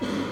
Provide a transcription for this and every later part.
you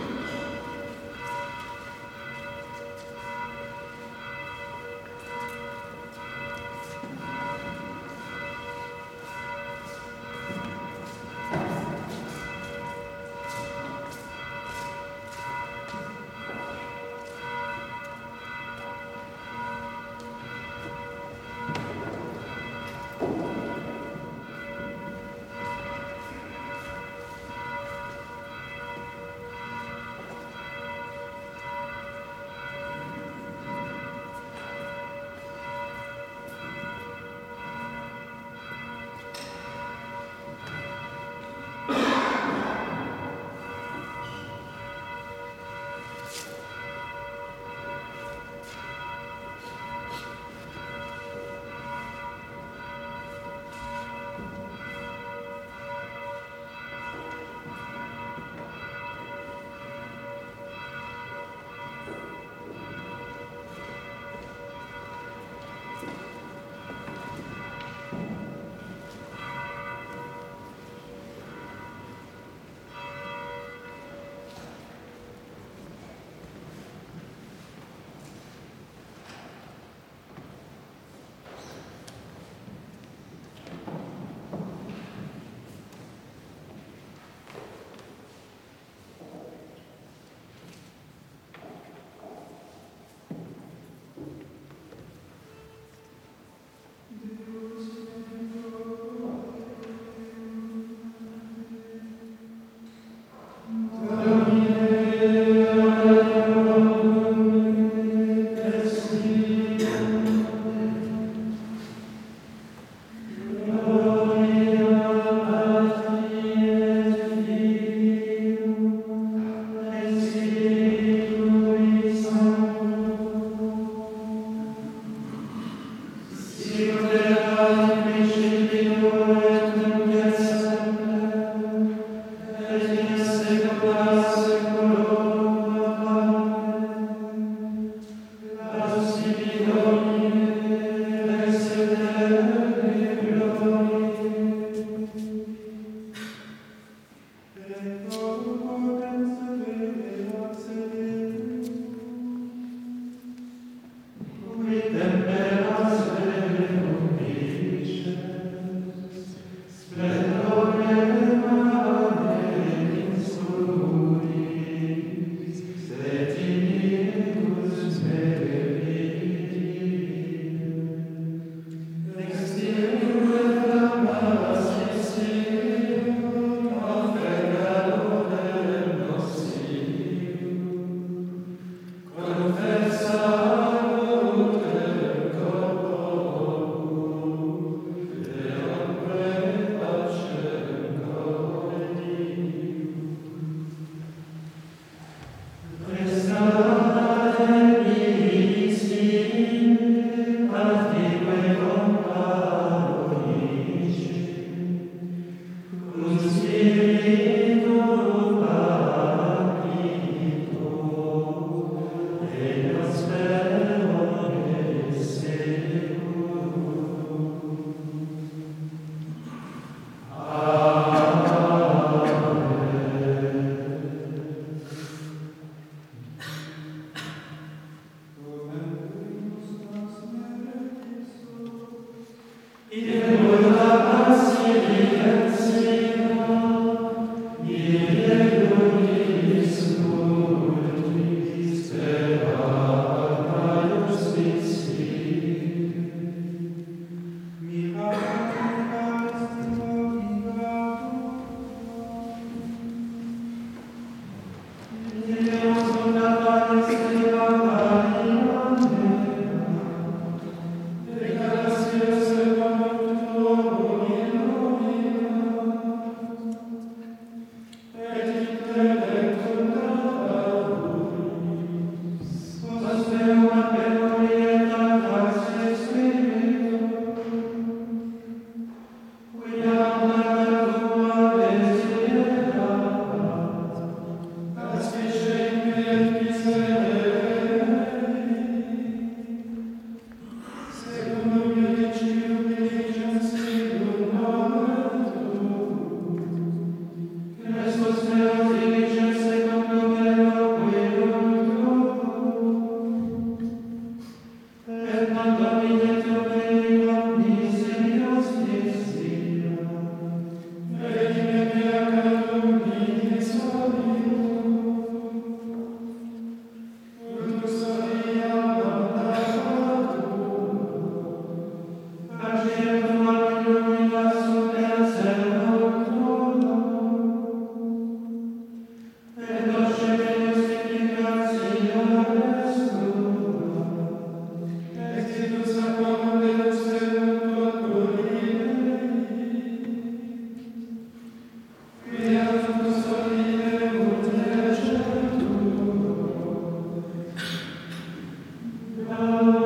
Oh.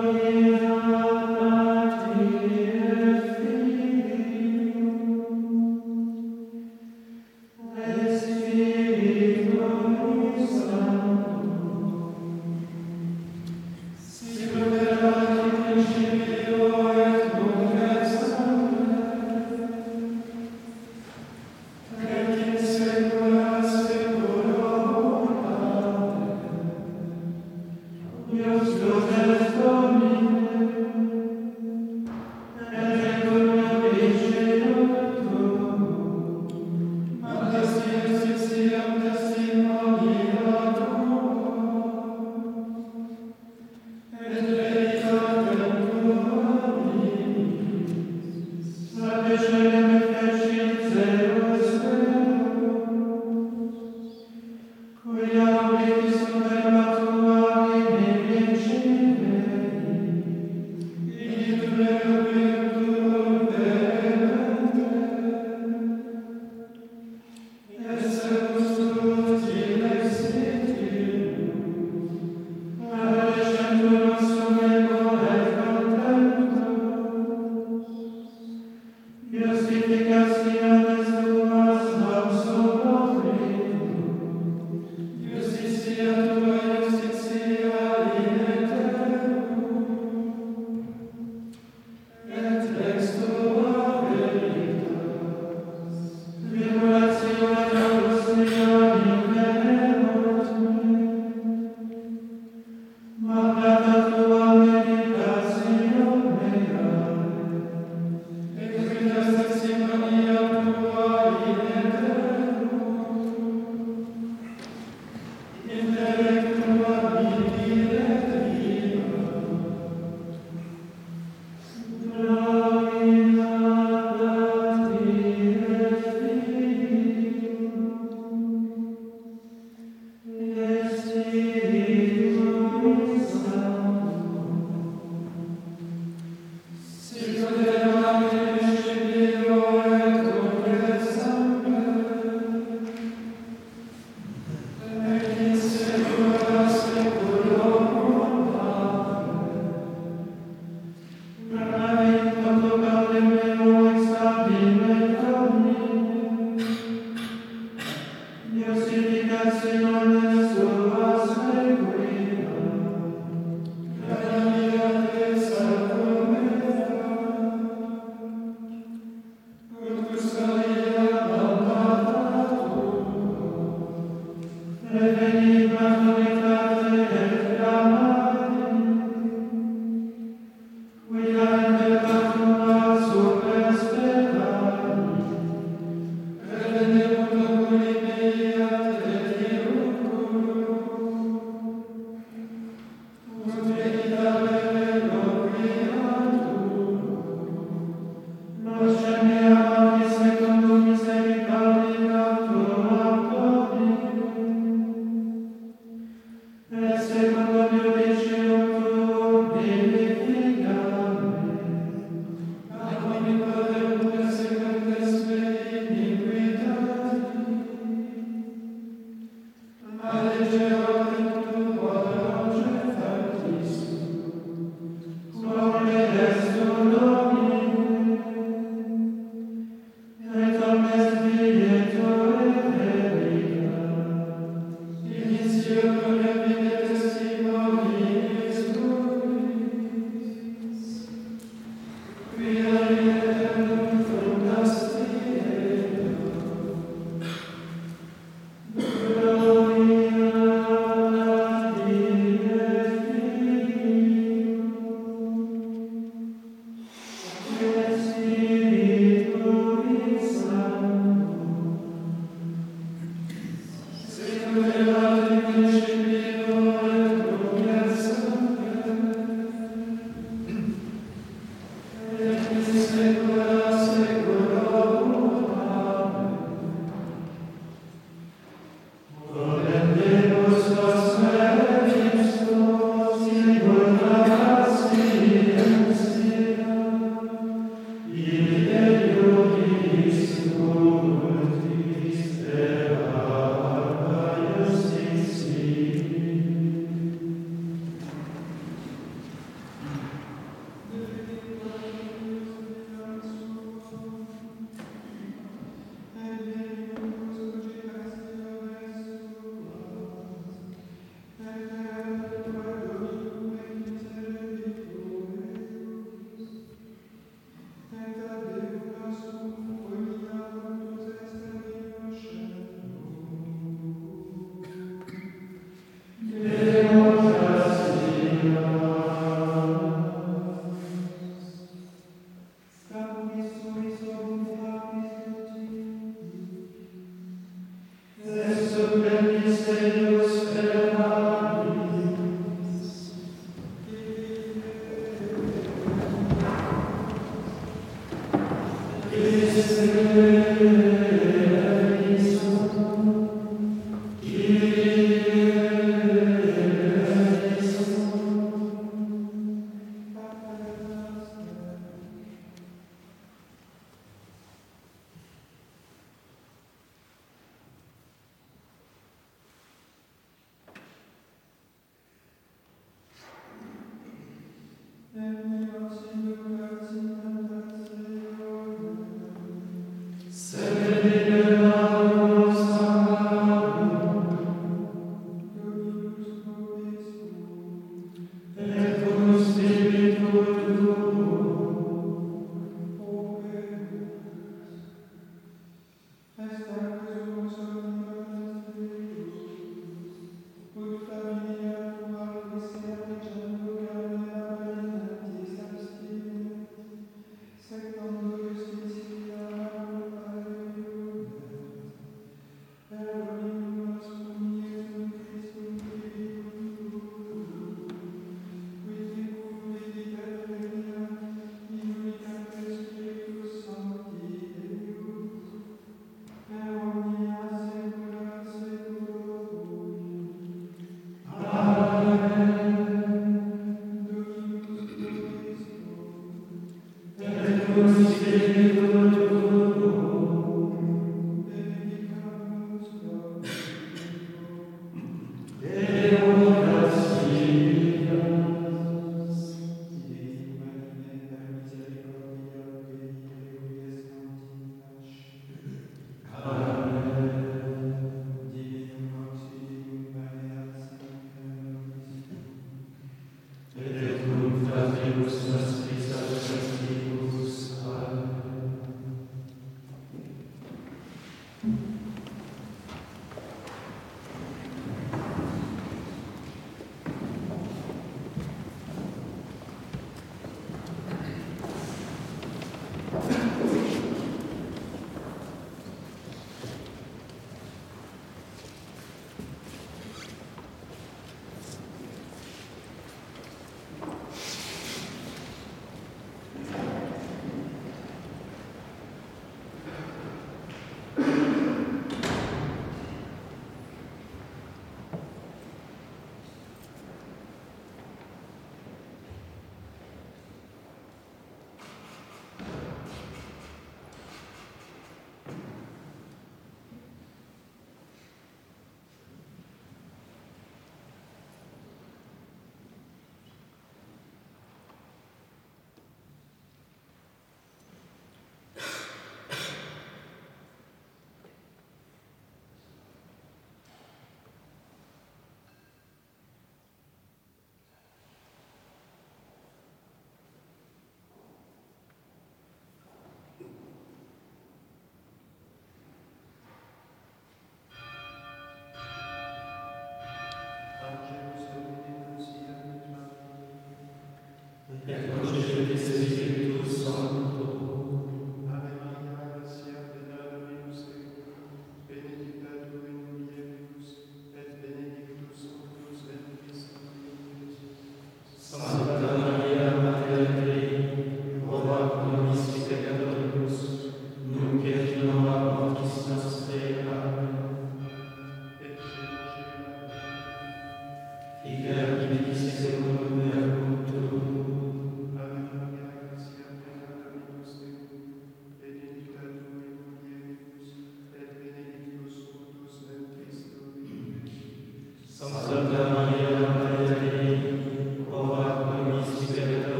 Yes, in all